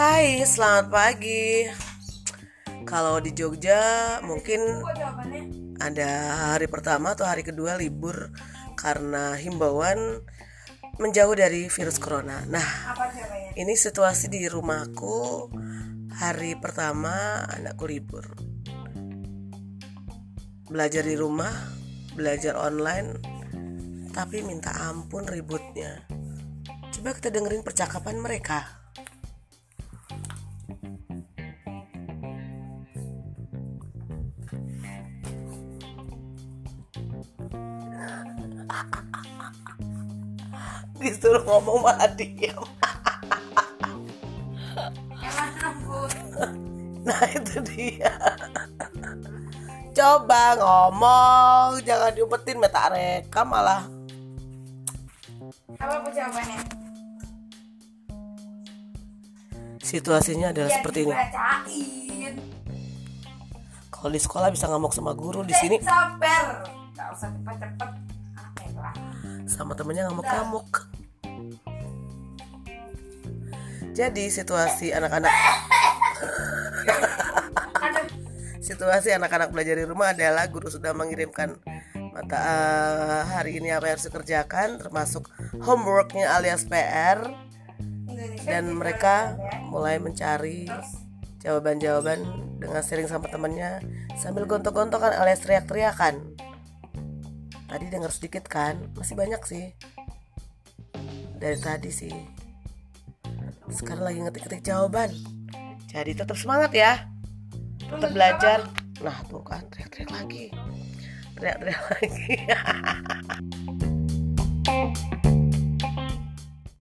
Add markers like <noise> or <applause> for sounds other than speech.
Hai, selamat pagi. Kalau di Jogja mungkin ada hari pertama atau hari kedua libur karena himbauan menjauh dari virus corona. Nah, ini situasi di rumahku hari pertama anakku libur. Belajar di rumah, belajar online, tapi minta ampun ributnya. Coba kita dengerin percakapan mereka. Disuruh ngomong malah ampun. Nah itu dia Coba ngomong Jangan diumpetin meta rekam malah Apa jawabannya? Situasinya adalah Ya, seperti ini dibacain. Kalau di sekolah bisa ngamuk sama guru Di sini sabar. Gak usah cepet-cepet. Sama temennya ngamuk-ngamuk Jadi situasi anak-anak. <laughs> Situasi anak-anak belajar di rumah adalah Guru sudah mengirimkan mata eh, hari ini apa yang harus dikerjakan Termasuk homeworknya alias PR dan mereka ada. mulai mencari Terus jawaban-jawaban dengan sharing sama temennya sambil gontok-gontokan alias teriak-teriakan. Tadi dengar sedikit kan, masih banyak sih. Dari tadi sih. Sekarang lagi ngetik-ngetik jawaban. Jadi tetap semangat ya. Tetap belajar. Nah, tuh kan teriak-teriak lagi. Teriak-teriak <laughs> lagi.